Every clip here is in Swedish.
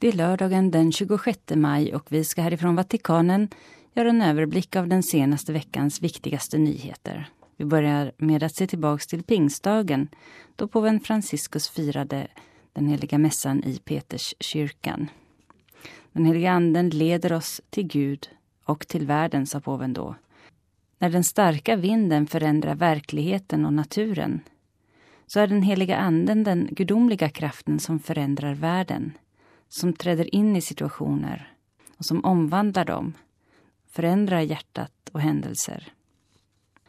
Det är lördagen den 26 maj och vi ska härifrån Vatikanen göra en överblick av den senaste veckans viktigaste nyheter. Vi börjar med att se tillbaks till pingstdagen då påven Franciscus firade den heliga mässan i Peterskyrkan. Den heliga anden leder oss till Gud och till världen, sa påven då. När den starka vinden förändrar verkligheten och naturen så är den heliga anden den gudomliga kraften som förändrar världen, som träder in i situationer och som omvandlar dem, förändrar hjärtat och händelser.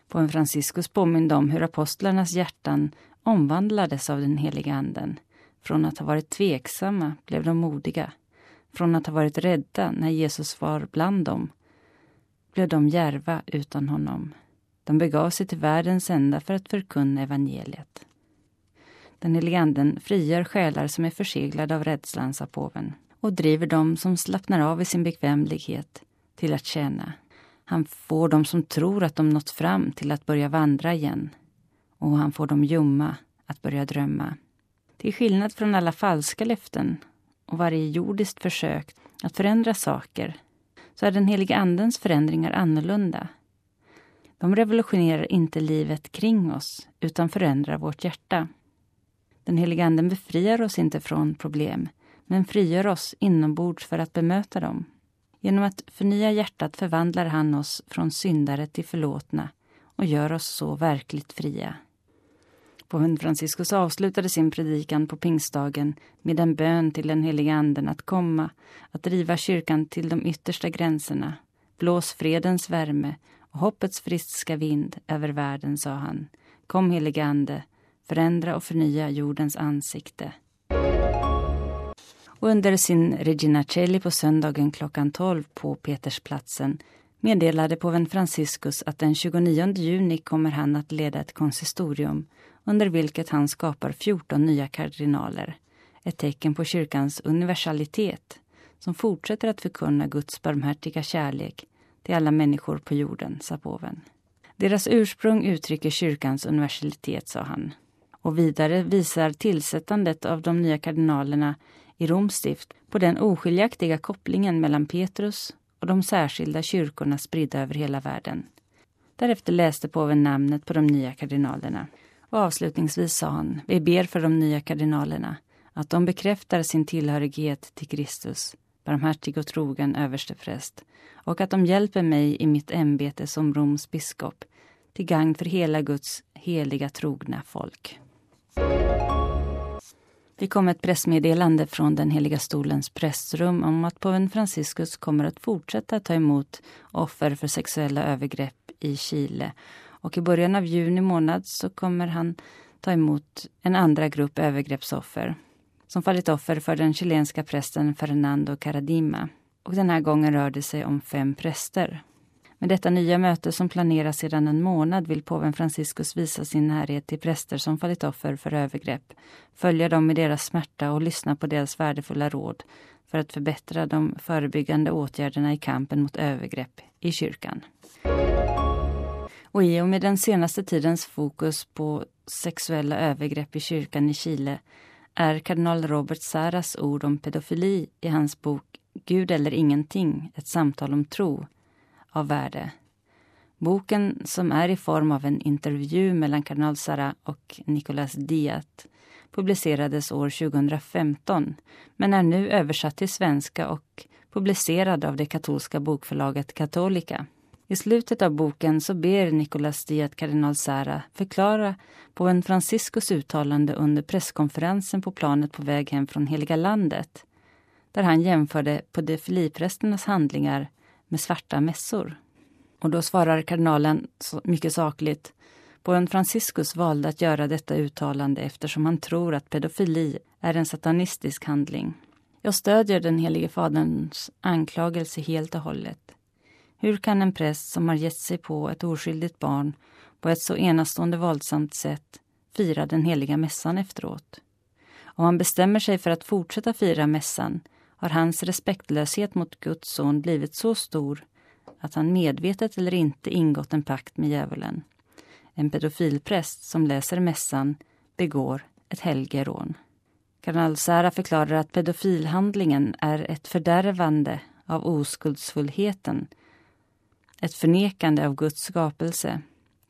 Påven Franciscus påminde om hur apostlarnas hjärtan omvandlades av den heliga anden. Från att ha varit tveksamma blev de modiga. Från att ha varit rädda när Jesus var bland dem blev de järva utan honom. De begav sig till världens ända för att förkunna evangeliet. Den helige Anden frigör själar som är förseglade av rädslan, sa påven, och driver dem som slappnar av i sin bekvämlighet till att tjäna. Han får dem som tror att de nått fram till att börja vandra igen. Och han får dem ljumma att börja drömma. Till skillnad från alla falska löften och varje jordiskt försök att förändra saker så är den heliga Andens förändringar annorlunda. De revolutionerar inte livet kring oss, utan förändrar vårt hjärta. Den heliga Anden befriar oss inte från problem, men frigör oss inombords för att bemöta dem. Genom att förnya hjärtat förvandlar han oss från syndare till förlåtna och gör oss så verkligt fria. Påven Franciscus avslutade sin predikan på pingstdagen med en bön till den heliga Anden att komma, att driva kyrkan till de yttersta gränserna. Blås fredens värme och hoppets friska vind över världen, sa han. Kom, heliga Ande, förändra och förnya jordens ansikte. Och under sin Regina Celli på söndagen klockan 12 på Petersplatsen meddelade påven Franciscus att den 29 juni kommer han att leda ett konsistorium under vilket han skapar 14 nya kardinaler. Ett tecken på kyrkans universalitet som fortsätter att förkunna Guds barmhärtiga kärlek till alla människor på jorden, sa påven. Deras ursprung uttrycker kyrkans universalitet, sa han. Och vidare visar tillsättandet av de nya kardinalerna i Roms stift på den oskiljaktiga kopplingen mellan Petrus och de särskilda kyrkorna spridda över hela världen. Därefter läste påven namnet på de nya kardinalerna. Och avslutningsvis sa han, vi ber för de nya kardinalerna, att de bekräftar sin tillhörighet till Kristus, barmhärtig och trogen överstepräst, och att de hjälper mig i mitt ämbete som Roms biskop, till gagn för hela Guds heliga trogna folk. Det kom ett pressmeddelande från den heliga stolens pressrum om att påven Franciscus kommer att fortsätta ta emot offer för sexuella övergrepp i Chile. Och i början av juni månad så kommer han ta emot en andra grupp övergreppsoffer som fallit offer för den chilenska prästen Fernando Caradima. Och den här gången rör det sig om fem präster. Med detta nya möte som planeras sedan en månad vill påven Franciscus visa sin närhet till präster som fallit offer för övergrepp, följa dem i deras smärta och lyssna på deras värdefulla råd för att förbättra de förebyggande åtgärderna i kampen mot övergrepp i kyrkan. Och i och med den senaste tidens fokus på sexuella övergrepp i kyrkan i Chile är kardinal Robert Saras ord om pedofili i hans bok Gud eller ingenting, ett samtal om tro av värde. Boken, som är i form av en intervju mellan kardinal Sara och Nicolas Diat publicerades år 2015 men är nu översatt till svenska och publicerad av det katolska bokförlaget Katolika. I slutet av boken så ber Nicolas Diat kardinal Sara förklara på en Franciscus uttalande under presskonferensen på planet på väg hem från Heliga landet där han jämförde pedofiliprästernas handlingar med svarta mässor. Och då svarar kardinalen mycket sakligt på Franciscus valde att göra detta uttalande eftersom han tror att pedofili är en satanistisk handling. Jag stödjer den helige faderns anklagelse helt och hållet. Hur kan en präst som har gett sig på ett oskyldigt barn på ett så enastående våldsamt sätt fira den heliga mässan efteråt? Om han bestämmer sig för att fortsätta fira mässan har hans respektlöshet mot Guds son blivit så stor att han medvetet eller inte ingått en pakt med djävulen. En pedofilpräst som läser mässan begår ett helgerån. Kardinal Sara förklarar att pedofilhandlingen är ett fördärvande av oskuldsfullheten, ett förnekande av Guds skapelse.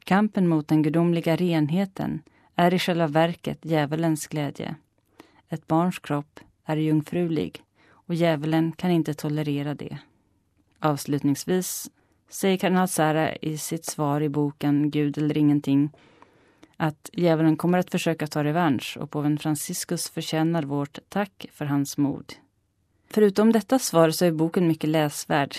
Kampen mot den gudomliga renheten är i själva verket djävulens glädje. Ett barns kropp är jungfrulig och djävulen kan inte tolerera det. Avslutningsvis säger kardinal Sara i sitt svar i boken Gud eller ingenting att djävulen kommer att försöka ta revansch och påven Franciscus förtjänar vårt tack för hans mod. Förutom detta svar så är boken mycket läsvärd.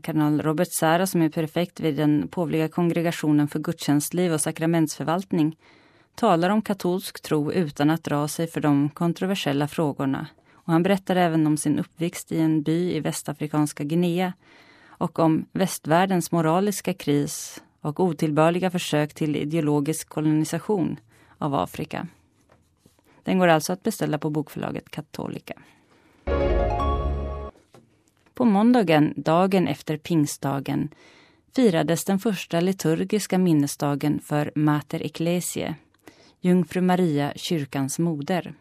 Kardinal Robert Sara som är prefekt vid den påvliga kongregationen för gudstjänstliv och sakramentsförvaltning talar om katolsk tro utan att dra sig för de kontroversiella frågorna. Och han berättar även om sin uppväxt i en by i västafrikanska Guinea och om västvärldens moraliska kris och otillbörliga försök till ideologisk kolonisation av Afrika. Den går alltså att beställa på bokförlaget Katolika. På måndagen, dagen efter pingstdagen, firades den första liturgiska minnesdagen för Mater Ecclesiae, Jungfru Maria, kyrkans moder.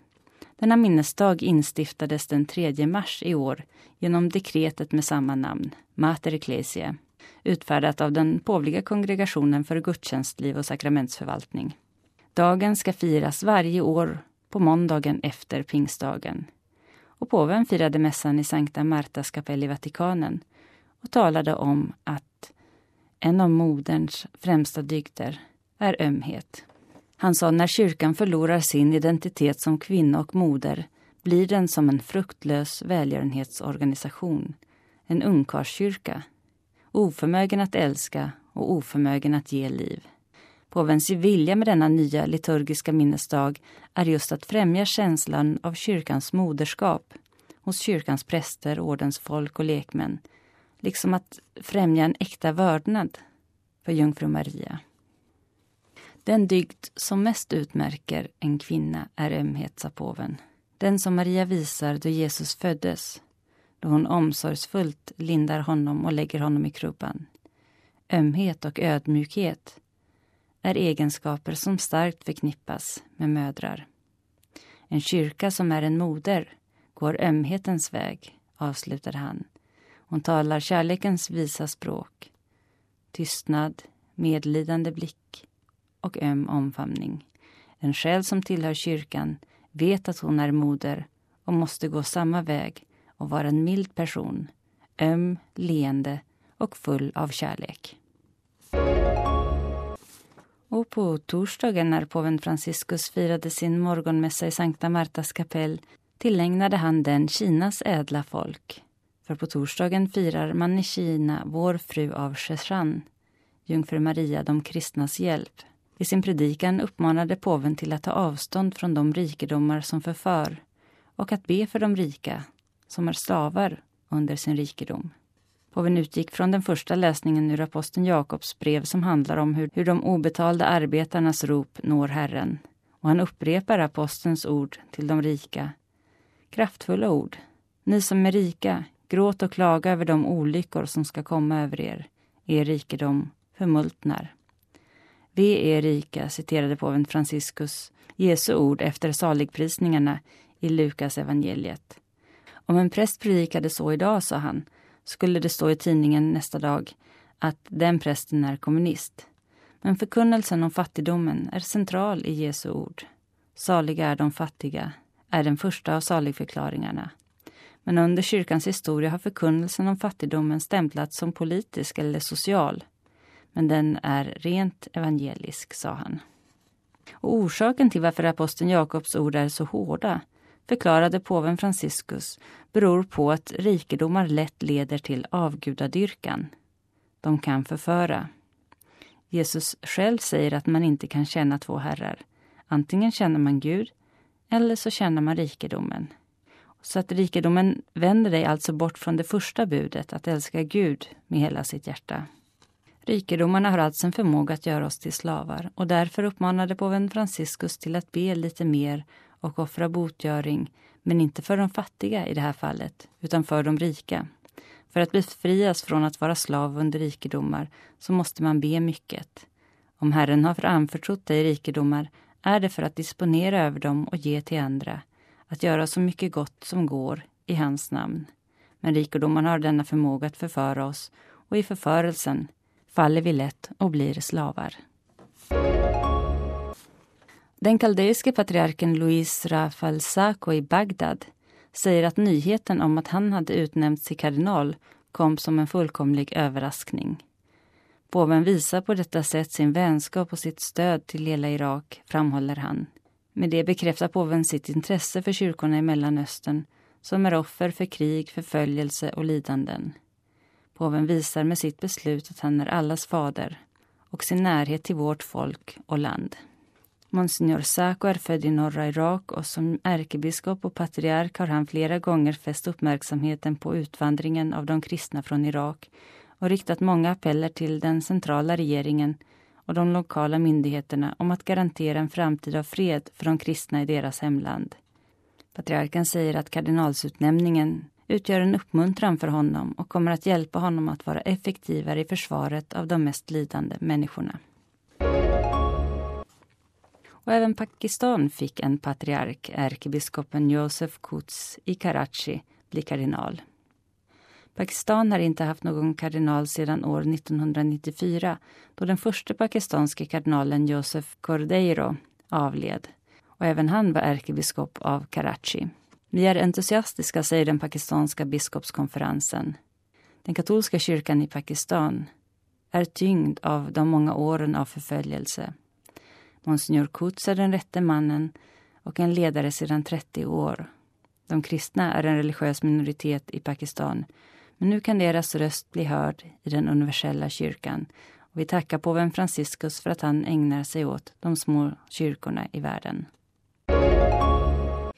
Denna minnesdag instiftades den 3 mars i år genom dekretet med samma namn, Mater Ecclesiae, utfärdat av den påvliga kongregationen för gudstjänstliv och sakramentsförvaltning. Dagen ska firas varje år på måndagen efter pingstdagen. Och påven firade mässan i Sankta Martas kapell i Vatikanen och talade om att en av moderns främsta dygder är ömhet. Han sa när kyrkan förlorar sin identitet som kvinna och moder blir den som en fruktlös välgörenhetsorganisation, en ungkarlskyrka, oförmögen att älska och oförmögen att ge liv. Påvens vilja med denna nya liturgiska minnesdag är just att främja känslan av kyrkans moderskap hos kyrkans präster, ordensfolk och lekmän, liksom att främja en äkta vördnad för jungfru Maria. Den dygd som mest utmärker en kvinna är ömhet, sa påven. Den som Maria visar då Jesus föddes, då hon omsorgsfullt lindar honom och lägger honom i krubban. Ömhet och ödmjukhet är egenskaper som starkt förknippas med mödrar. En kyrka som är en moder går ömhetens väg, avslutade han. Hon talar kärlekens visa språk. Tystnad, medlidande blick, och öm omfamning. En själ som tillhör kyrkan vet att hon är moder och måste gå samma väg och vara en mild person, öm, leende och full av kärlek. Och på torsdagen när påven Franciscus firade sin morgonmässa i Sankta Martas kapell tillägnade han den Kinas ädla folk. För på torsdagen firar man i Kina Vår fru av Sheshan, Jungfru Maria de kristnas hjälp. I sin predikan uppmanade påven till att ta avstånd från de rikedomar som förför och att be för de rika, som är slavar under sin rikedom. Påven utgick från den första läsningen ur aposteln Jakobs brev som handlar om hur, hur de obetalda arbetarnas rop når Herren. Och han upprepar apostelns ord till de rika. Kraftfulla ord. Ni som är rika, gråt och klaga över de olyckor som ska komma över er. Er rikedom förmultnar. Vi är rika, citerade påven Franciscus Jesu ord efter saligprisningarna i Lukas evangeliet. Om en präst predikade så idag, sa han, skulle det stå i tidningen nästa dag att den prästen är kommunist. Men förkunnelsen om fattigdomen är central i Jesu ord. Saliga är de fattiga, är den första av saligförklaringarna. Men under kyrkans historia har förkunnelsen om fattigdomen stämplats som politisk eller social men den är rent evangelisk, sa han. Och orsaken till varför aposteln Jakobs ord är så hårda förklarade påven Franciscus beror på att rikedomar lätt leder till avgudadyrkan. De kan förföra. Jesus själv säger att man inte kan känna två herrar. Antingen känner man Gud eller så känner man rikedomen. Så att rikedomen vänder dig alltså bort från det första budet, att älska Gud med hela sitt hjärta. Rikedomarna har alltså en förmåga att göra oss till slavar och därför uppmanade påven Franciscus till att be lite mer och offra botgöring, men inte för de fattiga i det här fallet, utan för de rika. För att befrias från att vara slav under rikedomar så måste man be mycket. Om Herren har anförtrott dig rikedomar är det för att disponera över dem och ge till andra, att göra så mycket gott som går i hans namn. Men rikedomarna har denna förmåga att förföra oss och i förförelsen faller vi lätt och blir slavar. Den kaldeiske patriarken Luis Rafael Sako i Bagdad säger att nyheten om att han hade utnämnts till kardinal kom som en fullkomlig överraskning. Påven visar på detta sätt sin vänskap och sitt stöd till hela Irak, framhåller han. Med det bekräftar påven sitt intresse för kyrkorna i Mellanöstern som är offer för krig, förföljelse och lidanden. Påven visar med sitt beslut att han är allas fader och sin närhet till vårt folk och land. Monsignor Sako är född i norra Irak och som ärkebiskop och patriark har han flera gånger fäst uppmärksamheten på utvandringen av de kristna från Irak och riktat många appeller till den centrala regeringen och de lokala myndigheterna om att garantera en framtid av fred för de kristna i deras hemland. Patriarken säger att kardinalsutnämningen utgör en uppmuntran för honom och kommer att hjälpa honom att vara effektivare i försvaret av de mest lidande människorna. Och även Pakistan fick en patriark, ärkebiskopen Josef Quds i Karachi, bli kardinal. Pakistan har inte haft någon kardinal sedan år 1994 då den första pakistanske kardinalen Josef Cordeiro avled. Och även han var ärkebiskop av Karachi. Vi är entusiastiska, säger den pakistanska biskopskonferensen. Den katolska kyrkan i Pakistan är tyngd av de många åren av förföljelse. Monsignor Kutz är den rätte mannen och en ledare sedan 30 år. De kristna är en religiös minoritet i Pakistan men nu kan deras röst bli hörd i den universella kyrkan. Och vi tackar påven Franciscus för att han ägnar sig åt de små kyrkorna i världen.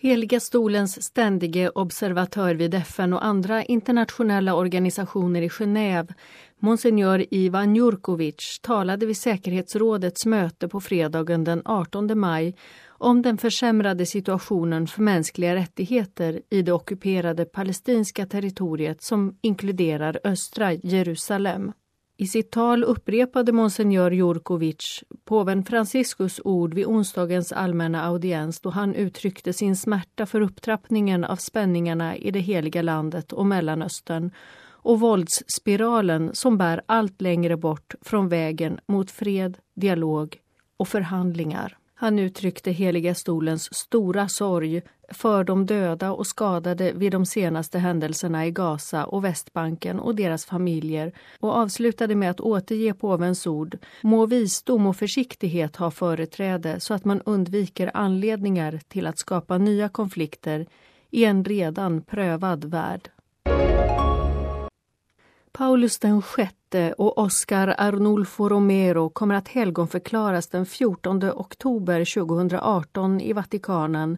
Heliga stolens ständige observatör vid FN och andra internationella organisationer i Genève, Monsignor Ivan Jurkovic, talade vid säkerhetsrådets möte på fredagen den 18 maj om den försämrade situationen för mänskliga rättigheter i det ockuperade palestinska territoriet som inkluderar östra Jerusalem. I sitt tal upprepade monsignor Jurkovic påven Franciscus ord vid onsdagens allmänna audiens då han uttryckte sin smärta för upptrappningen av spänningarna i det heliga landet och Mellanöstern och våldsspiralen som bär allt längre bort från vägen mot fred, dialog och förhandlingar. Han uttryckte Heliga stolens stora sorg för de döda och skadade vid de senaste händelserna i Gaza och Västbanken och deras familjer och avslutade med att återge påvens ord Må visdom och försiktighet ha företräde så att man undviker anledningar till att skapa nya konflikter i en redan prövad värld. Paulus den sjätte och Oscar Arnulfo Romero kommer att helgonförklaras den 14 oktober 2018 i Vatikanen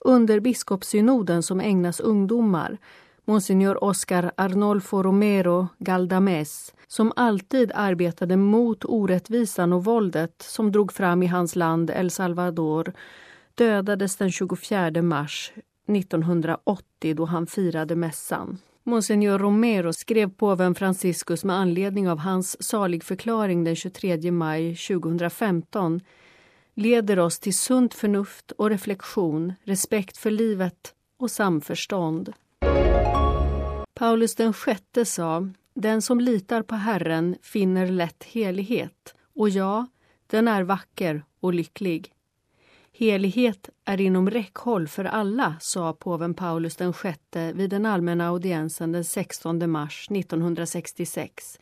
under biskopssynoden som ägnas ungdomar. Monsignor Oscar Arnolfo Romero Galdames som alltid arbetade mot orättvisan och våldet som drog fram i hans land El Salvador dödades den 24 mars 1980 då han firade mässan. Monsignor Romero skrev påven Franciscus med anledning av hans saligförklaring den 23 maj 2015 leder oss till sunt förnuft och reflektion, respekt för livet och samförstånd. Paulus den sjätte sa Den som litar på Herren finner lätt helighet och ja, den är vacker och lycklig. Helighet är inom räckhåll för alla, sa påven Paulus den sjätte vid den allmänna audiensen den 16 mars 1966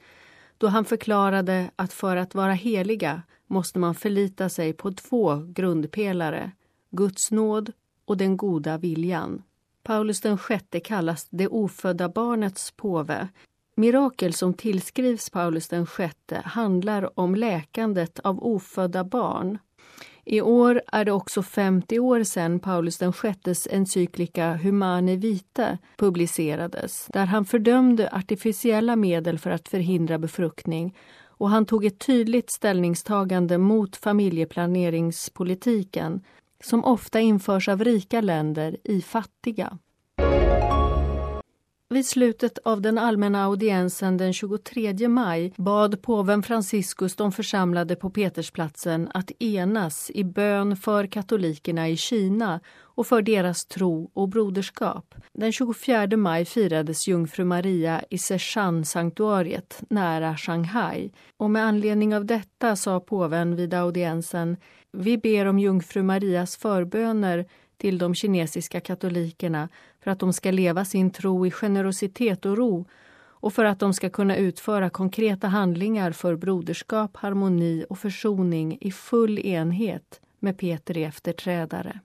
då han förklarade att för att vara heliga måste man förlita sig på två grundpelare, Guds nåd och den goda viljan. Paulus den sjätte kallas det ofödda barnets påve. Mirakel som tillskrivs Paulus den sjätte handlar om läkandet av ofödda barn. I år är det också 50 år sedan Paulus VIs encyklika Humane Vitae publicerades där han fördömde artificiella medel för att förhindra befruktning och han tog ett tydligt ställningstagande mot familjeplaneringspolitiken som ofta införs av rika länder i fattiga. Vid slutet av den allmänna audiensen den 23 maj bad påven Franciscus de församlade på Petersplatsen att enas i bön för katolikerna i Kina och för deras tro och broderskap. Den 24 maj firades Jungfru Maria i Seshan-sanktuariet nära Shanghai och med anledning av detta sa påven vid audiensen Vi ber om Jungfru Marias förböner till de kinesiska katolikerna för att de ska leva sin tro i generositet och ro och för att de ska kunna utföra konkreta handlingar för broderskap, harmoni och försoning i full enhet med Petri efterträdare.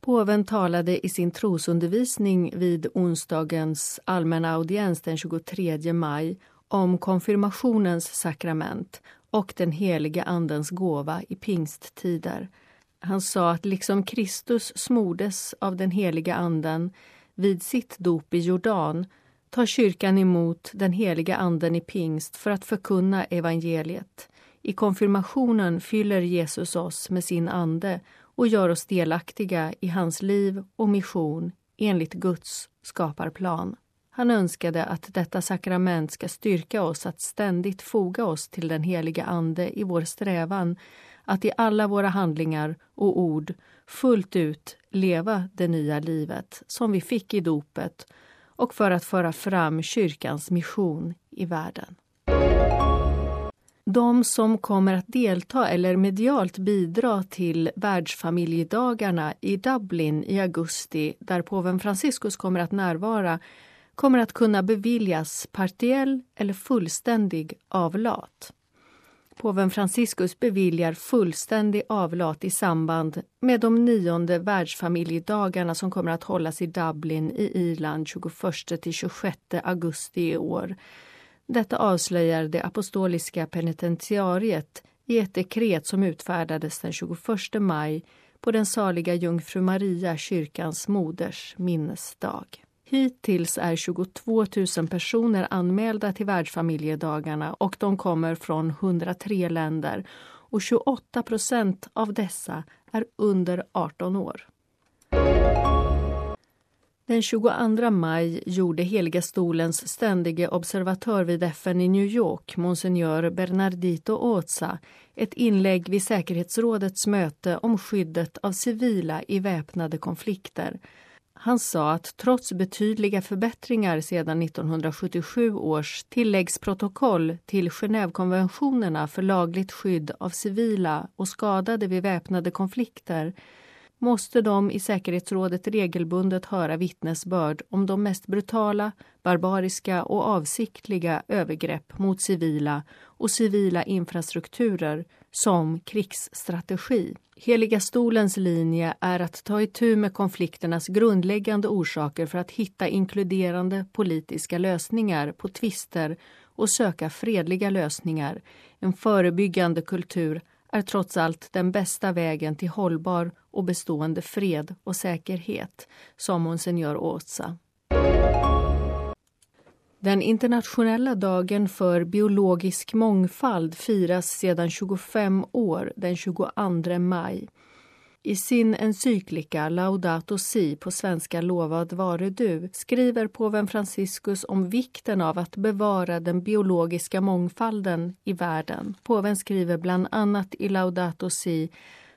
Påven talade i sin trosundervisning vid onsdagens allmänna audiens den 23 maj om konfirmationens sakrament och den heliga Andens gåva i pingsttider. Han sa att liksom Kristus smordes av den heliga Anden vid sitt dop i Jordan tar kyrkan emot den heliga Anden i pingst för att förkunna evangeliet. I konfirmationen fyller Jesus oss med sin ande och gör oss delaktiga i hans liv och mission enligt Guds skaparplan. Han önskade att detta sakrament ska styrka oss att ständigt foga oss till den heliga Ande i vår strävan att i alla våra handlingar och ord fullt ut leva det nya livet som vi fick i dopet och för att föra fram kyrkans mission i världen. De som kommer att delta eller medialt bidra till världsfamiljedagarna i Dublin i augusti där påven Franciscus kommer att närvara kommer att kunna beviljas partiell eller fullständig avlat. Påven Franciscus beviljar fullständig avlat i samband med de nionde världsfamiljedagarna som kommer att hållas i Dublin i Irland 21-26 augusti i år. Detta avslöjar det apostoliska penitentiariet i ett dekret som utfärdades den 21 maj på den saliga jungfru Maria, kyrkans moders minnesdag. Hittills är 22 000 personer anmälda till världsfamiljedagarna och de kommer från 103 länder och 28 procent av dessa är under 18 år. Den 22 maj gjorde Heliga stolens ständige observatör vid FN i New York, monsignor Bernardito Oza, ett inlägg vid säkerhetsrådets möte om skyddet av civila i väpnade konflikter han sa att trots betydliga förbättringar sedan 1977 års tilläggsprotokoll till Genèvekonventionerna för lagligt skydd av civila och skadade vid väpnade konflikter måste de i säkerhetsrådet regelbundet höra vittnesbörd om de mest brutala, barbariska och avsiktliga övergrepp mot civila och civila infrastrukturer som krigsstrategi. Heliga stolens linje är att ta itu med konflikternas grundläggande orsaker för att hitta inkluderande politiska lösningar på tvister och söka fredliga lösningar. En förebyggande kultur är trots allt den bästa vägen till hållbar och bestående fred och säkerhet, sa monsignor Åsa. Den internationella dagen för biologisk mångfald firas sedan 25 år, den 22 maj. I sin encyklika Laudato si, på svenska Lovad vare du, skriver påven Franciscus om vikten av att bevara den biologiska mångfalden i världen. Påven skriver bland annat i Laudato si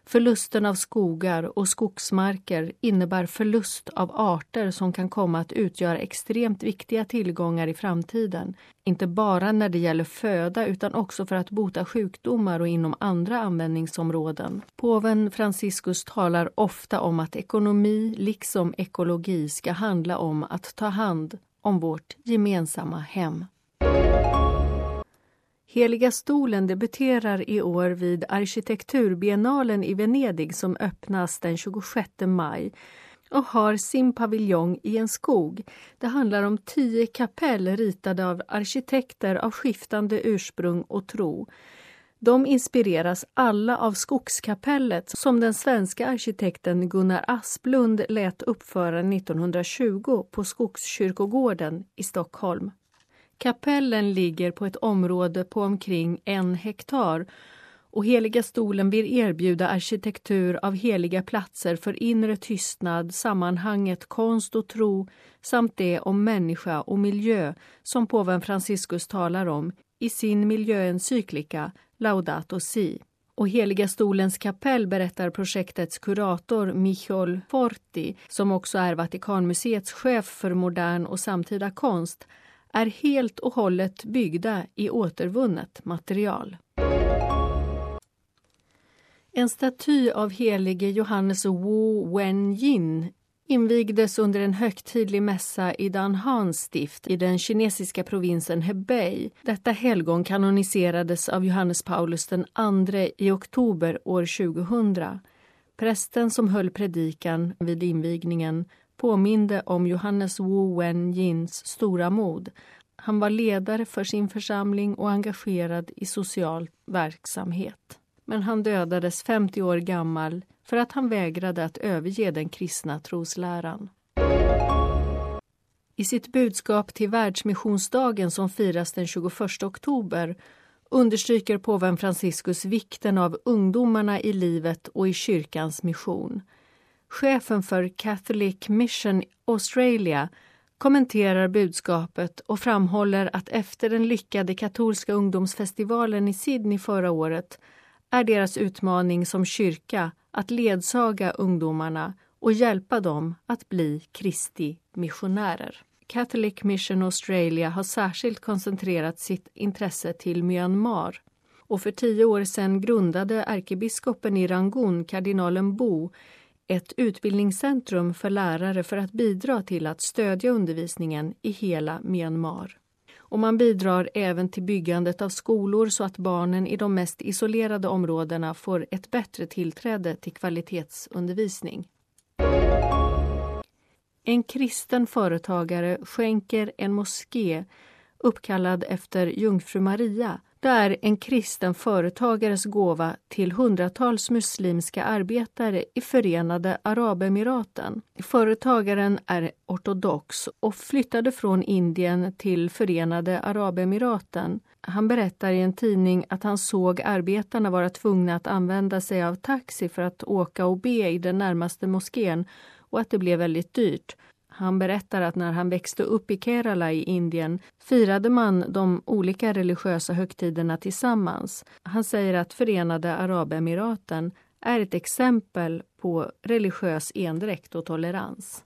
Förlusten av skogar och skogsmarker innebär förlust av arter som kan komma att utgöra extremt viktiga tillgångar i framtiden. Inte bara när det gäller föda utan också för att bota sjukdomar och inom andra användningsområden. Påven Franciscus talar ofta om att ekonomi, liksom ekologi, ska handla om att ta hand om vårt gemensamma hem. Heliga stolen debuterar i år vid arkitekturbiennalen i Venedig som öppnas den 26 maj och har sin paviljong i en skog. Det handlar om tio kapell ritade av arkitekter av skiftande ursprung och tro. De inspireras alla av Skogskapellet som den svenska arkitekten Gunnar Asplund lät uppföra 1920 på Skogskyrkogården i Stockholm. Kapellen ligger på ett område på omkring en hektar och Heliga stolen vill erbjuda arkitektur av heliga platser för inre tystnad, sammanhanget konst och tro samt det om människa och miljö som påven Franciscus talar om i sin miljöencyklika Laudato Si. Och Heliga stolens kapell berättar projektets kurator Michol Forti, som också är Vatikanmuseets chef för modern och samtida konst, är helt och hållet byggda i återvunnet material. En staty av helige Johannes Wu Wenjin invigdes under en högtidlig mässa i Danhans stift i den kinesiska provinsen Hebei. Detta helgon kanoniserades av Johannes Paulus II i oktober år 2000. Prästen som höll predikan vid invigningen påminde om Johannes Wu Wen-jins stora mod. Han var ledare för sin församling och engagerad i social verksamhet men han dödades 50 år gammal för att han vägrade att överge den kristna trosläran. I sitt budskap till Världsmissionsdagen som firas den 21 oktober understryker påven Franciscus vikten av ungdomarna i livet och i kyrkans mission. Chefen för Catholic Mission Australia kommenterar budskapet och framhåller att efter den lyckade katolska ungdomsfestivalen i Sydney förra året är deras utmaning som kyrka att ledsaga ungdomarna och hjälpa dem att bli Kristi missionärer. Catholic Mission Australia har särskilt koncentrerat sitt intresse till Myanmar och för tio år sedan grundade ärkebiskopen i Rangoon, kardinalen Bo, ett utbildningscentrum för lärare för att bidra till att stödja undervisningen i hela Myanmar och man bidrar även till byggandet av skolor så att barnen i de mest isolerade områdena får ett bättre tillträde till kvalitetsundervisning. En kristen företagare skänker en moské uppkallad efter jungfru Maria det är en kristen företagares gåva till hundratals muslimska arbetare i Förenade Arabemiraten. Företagaren är ortodox och flyttade från Indien till Förenade Arabemiraten. Han berättar i en tidning att han såg arbetarna vara tvungna att använda sig av taxi för att åka och be i den närmaste moskén och att det blev väldigt dyrt. Han berättar att när han växte upp i Kerala i Indien firade man de olika religiösa högtiderna tillsammans. Han säger att Förenade Arabemiraten är ett exempel på religiös endräkt och tolerans.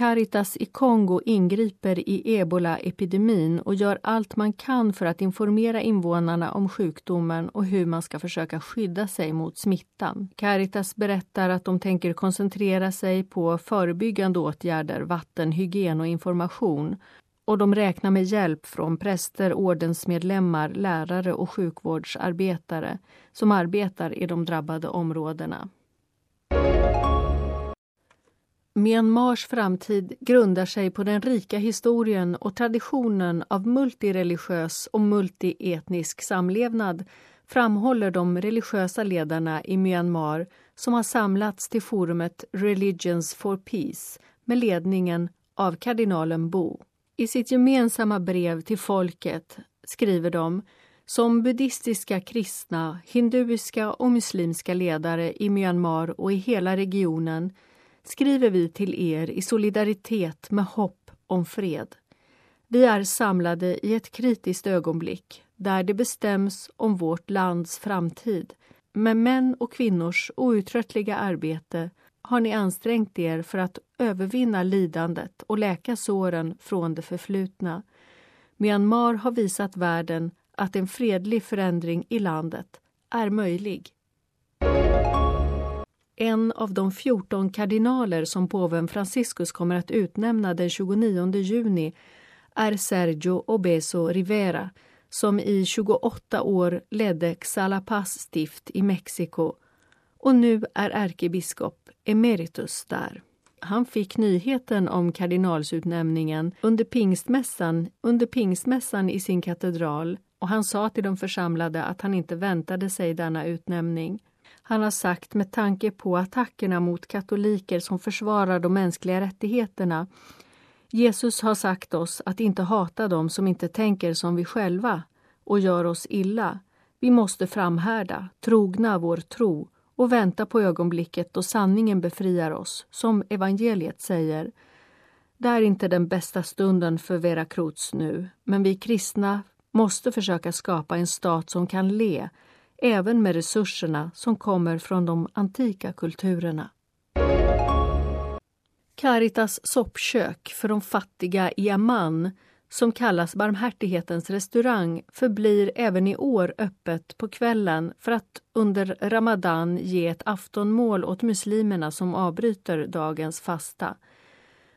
Caritas i Kongo ingriper i ebola-epidemin och gör allt man kan för att informera invånarna om sjukdomen och hur man ska försöka skydda sig mot smittan. Caritas berättar att de tänker koncentrera sig på förebyggande åtgärder, vatten, hygien och information och de räknar med hjälp från präster, ordensmedlemmar, lärare och sjukvårdsarbetare som arbetar i de drabbade områdena. Myanmars framtid grundar sig på den rika historien och traditionen av multireligiös och multietnisk samlevnad framhåller de religiösa ledarna i Myanmar som har samlats till forumet Religions for Peace med ledningen av kardinalen Bo. I sitt gemensamma brev till folket skriver de som buddhistiska, kristna, hinduiska och muslimska ledare i Myanmar och i hela regionen skriver vi till er i solidaritet med hopp om fred. Vi är samlade i ett kritiskt ögonblick där det bestäms om vårt lands framtid. Med män och kvinnors outtröttliga arbete har ni ansträngt er för att övervinna lidandet och läka såren från det förflutna. Myanmar har visat världen att en fredlig förändring i landet är möjlig en av de 14 kardinaler som påven Franciscus kommer att utnämna den 29 juni är Sergio Obeso Rivera som i 28 år ledde Xalapas stift i Mexiko och nu är ärkebiskop emeritus där. Han fick nyheten om kardinalsutnämningen under pingstmässan, under pingstmässan i sin katedral och han sa till de församlade att han inte väntade sig denna utnämning. Han har sagt med tanke på attackerna mot katoliker som försvarar de mänskliga rättigheterna. Jesus har sagt oss att inte hata dem som inte tänker som vi själva och gör oss illa. Vi måste framhärda, trogna vår tro och vänta på ögonblicket då sanningen befriar oss, som evangeliet säger. Det är inte den bästa stunden för Vera Cruz nu, men vi kristna måste försöka skapa en stat som kan le, även med resurserna som kommer från de antika kulturerna. Caritas soppkök för de fattiga i Amman som kallas Barmhärtighetens restaurang förblir även i år öppet på kvällen för att under Ramadan ge ett aftonmål åt muslimerna som avbryter dagens fasta.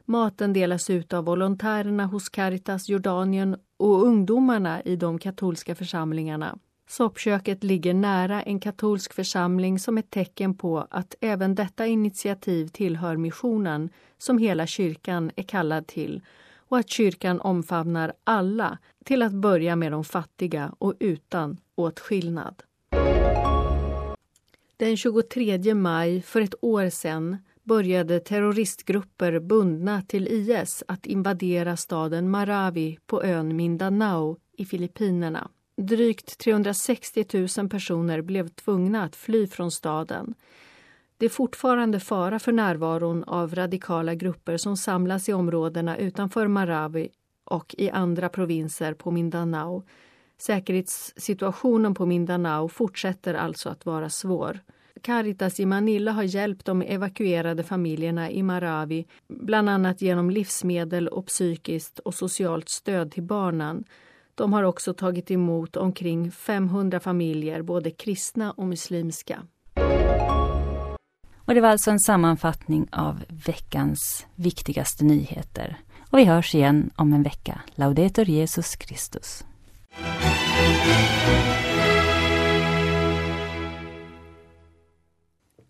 Maten delas ut av volontärerna hos Caritas Jordanien och ungdomarna i de katolska församlingarna. Soppköket ligger nära en katolsk församling som ett tecken på att även detta initiativ tillhör missionen som hela kyrkan är kallad till och att kyrkan omfamnar alla, till att börja med de fattiga och utan åtskillnad. Den 23 maj för ett år sedan började terroristgrupper bundna till IS att invadera staden Marawi på ön Mindanao i Filippinerna. Drygt 360 000 personer blev tvungna att fly från staden. Det är fortfarande fara för närvaron av radikala grupper som samlas i områdena utanför Marawi och i andra provinser på Mindanao. Säkerhetssituationen på Mindanao fortsätter alltså att vara svår. Caritas i Manila har hjälpt de evakuerade familjerna i Marawi bland annat genom livsmedel och psykiskt och socialt stöd till barnen. De har också tagit emot omkring 500 familjer, både kristna och muslimska. Och det var alltså en sammanfattning av veckans viktigaste nyheter. Och vi hörs igen om en vecka. Laudetur Jesus Christus.